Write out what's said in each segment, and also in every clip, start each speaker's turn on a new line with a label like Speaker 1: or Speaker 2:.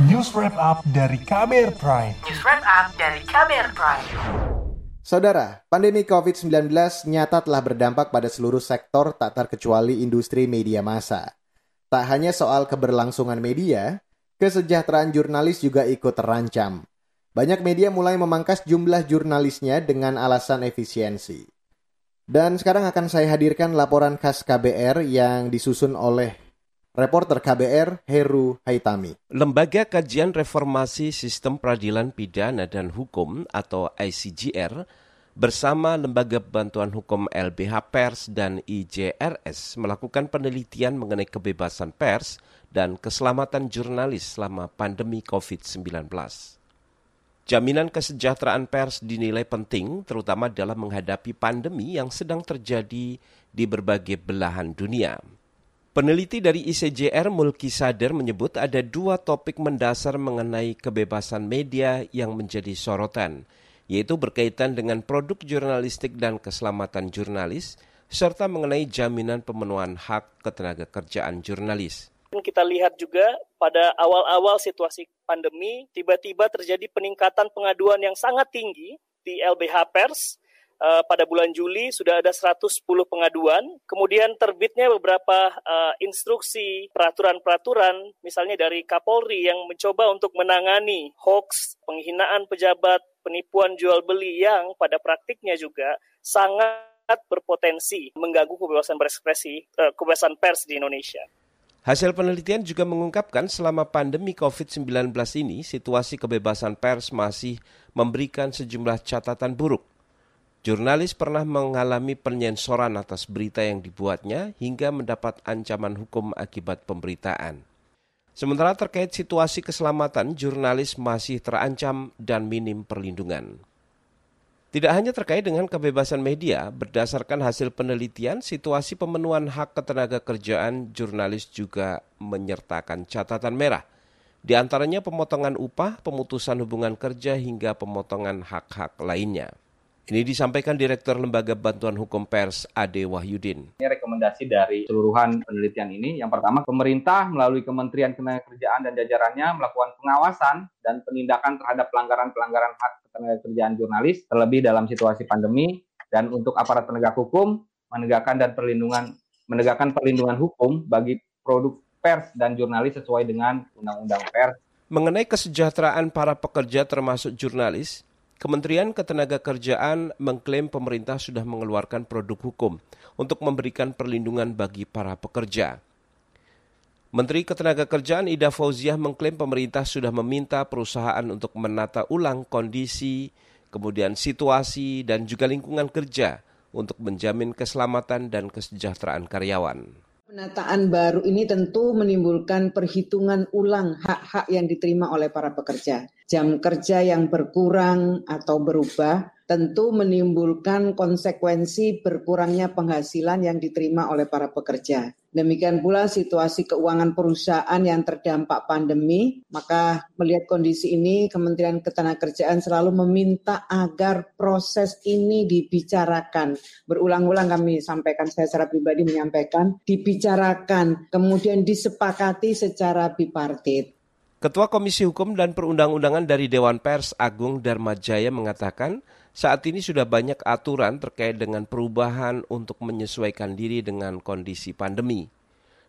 Speaker 1: News Wrap Up dari KBR Prime.
Speaker 2: News Wrap Up dari KBR Prime.
Speaker 3: Saudara, pandemi COVID-19 nyata telah berdampak pada seluruh sektor tak terkecuali industri media massa. Tak hanya soal keberlangsungan media, kesejahteraan jurnalis juga ikut terancam. Banyak media mulai memangkas jumlah jurnalisnya dengan alasan efisiensi. Dan sekarang akan saya hadirkan laporan khas KBR yang disusun oleh Reporter KBR Heru Haitami.
Speaker 4: Lembaga Kajian Reformasi Sistem Peradilan Pidana dan Hukum atau ICGR bersama Lembaga Bantuan Hukum LBH Pers dan IJRS melakukan penelitian mengenai kebebasan pers dan keselamatan jurnalis selama pandemi COVID-19. Jaminan kesejahteraan pers dinilai penting terutama dalam menghadapi pandemi yang sedang terjadi di berbagai belahan dunia. Peneliti dari ICJR Mulki Sadar menyebut ada dua topik mendasar mengenai kebebasan media yang menjadi sorotan, yaitu berkaitan dengan produk jurnalistik dan keselamatan jurnalis, serta mengenai jaminan pemenuhan hak ketenaga kerjaan jurnalis.
Speaker 5: Kita lihat juga pada awal-awal situasi pandemi, tiba-tiba terjadi peningkatan pengaduan yang sangat tinggi di LBH Pers, uh, pada bulan Juli sudah ada 110 pengaduan. Kemudian terbitnya beberapa uh, instruksi peraturan-peraturan, misalnya dari Kapolri yang mencoba untuk menangani hoax, penghinaan pejabat, penipuan jual beli yang pada praktiknya juga sangat berpotensi mengganggu kebebasan berekspresi, uh, kebebasan pers di Indonesia.
Speaker 4: Hasil penelitian juga mengungkapkan selama pandemi COVID-19 ini, situasi kebebasan pers masih memberikan sejumlah catatan buruk. Jurnalis pernah mengalami penyensoran atas berita yang dibuatnya hingga mendapat ancaman hukum akibat pemberitaan. Sementara terkait situasi keselamatan, jurnalis masih terancam dan minim perlindungan. Tidak hanya terkait dengan kebebasan media, berdasarkan hasil penelitian, situasi pemenuhan hak ketenaga kerjaan jurnalis juga menyertakan catatan merah. Di antaranya pemotongan upah, pemutusan hubungan kerja hingga pemotongan hak-hak lainnya. Ini disampaikan Direktur Lembaga Bantuan Hukum Pers Ade Wahyudin.
Speaker 6: Ini rekomendasi dari seluruhan penelitian ini. Yang pertama, pemerintah melalui Kementerian Ketenagakerjaan dan jajarannya melakukan pengawasan dan penindakan terhadap pelanggaran-pelanggaran hak ketenagakerjaan jurnalis, terlebih dalam situasi pandemi. Dan untuk aparat penegak hukum, menegakkan dan perlindungan menegakkan perlindungan hukum bagi produk pers dan jurnalis sesuai dengan Undang-Undang Pers.
Speaker 4: Mengenai kesejahteraan para pekerja termasuk jurnalis, Kementerian Ketenagakerjaan mengklaim pemerintah sudah mengeluarkan produk hukum untuk memberikan perlindungan bagi para pekerja. Menteri Ketenagakerjaan Ida Fauziah mengklaim pemerintah sudah meminta perusahaan untuk menata ulang kondisi, kemudian situasi dan juga lingkungan kerja untuk menjamin keselamatan dan kesejahteraan karyawan.
Speaker 7: Penataan baru ini tentu menimbulkan perhitungan ulang hak-hak yang diterima oleh para pekerja. Jam kerja yang berkurang atau berubah tentu menimbulkan konsekuensi berkurangnya penghasilan yang diterima oleh para pekerja. Demikian pula situasi keuangan perusahaan yang terdampak pandemi, maka melihat kondisi ini Kementerian Ketenagakerjaan selalu meminta agar proses ini dibicarakan. Berulang-ulang kami sampaikan, saya secara pribadi menyampaikan, dibicarakan, kemudian disepakati secara bipartit.
Speaker 4: Ketua Komisi Hukum dan Perundang-undangan dari Dewan Pers Agung Darmajaya mengatakan, saat ini sudah banyak aturan terkait dengan perubahan untuk menyesuaikan diri dengan kondisi pandemi.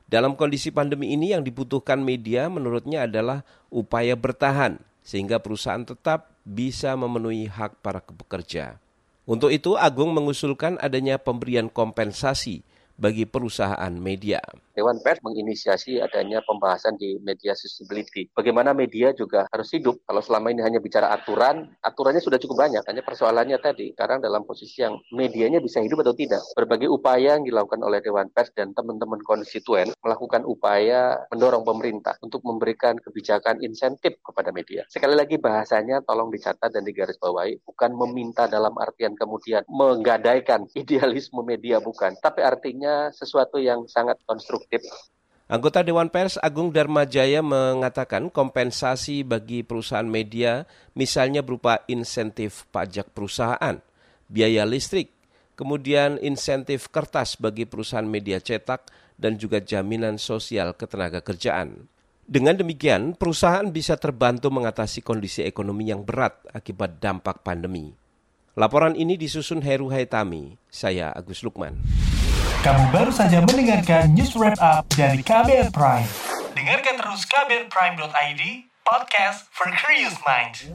Speaker 4: Dalam kondisi pandemi ini yang dibutuhkan media menurutnya adalah upaya bertahan sehingga perusahaan tetap bisa memenuhi hak para pekerja. Untuk itu Agung mengusulkan adanya pemberian kompensasi bagi perusahaan media.
Speaker 8: Dewan Pers menginisiasi adanya pembahasan di media sustainability. Bagaimana media juga harus hidup. Kalau selama ini hanya bicara aturan, aturannya sudah cukup banyak. Hanya persoalannya tadi, sekarang dalam posisi yang medianya bisa hidup atau tidak. Berbagai upaya yang dilakukan oleh Dewan Pers dan teman-teman konstituen melakukan upaya mendorong pemerintah untuk memberikan kebijakan insentif kepada media. Sekali lagi bahasanya tolong dicatat dan digarisbawahi, bukan meminta dalam artian kemudian menggadaikan idealisme media bukan, tapi artinya sesuatu yang sangat konstruktif
Speaker 4: Anggota Dewan Pers Agung Darmajaya mengatakan kompensasi bagi perusahaan media misalnya berupa insentif pajak perusahaan, biaya listrik, kemudian insentif kertas bagi perusahaan media cetak dan juga jaminan sosial ketenaga kerjaan. Dengan demikian, perusahaan bisa terbantu mengatasi kondisi ekonomi yang berat akibat dampak pandemi. Laporan ini disusun Heru Haitami, saya Agus Lukman.
Speaker 1: Kamu baru saja mendengarkan news wrap up dari KBR Prime. Dengarkan terus kbrprime.id, podcast for curious minds.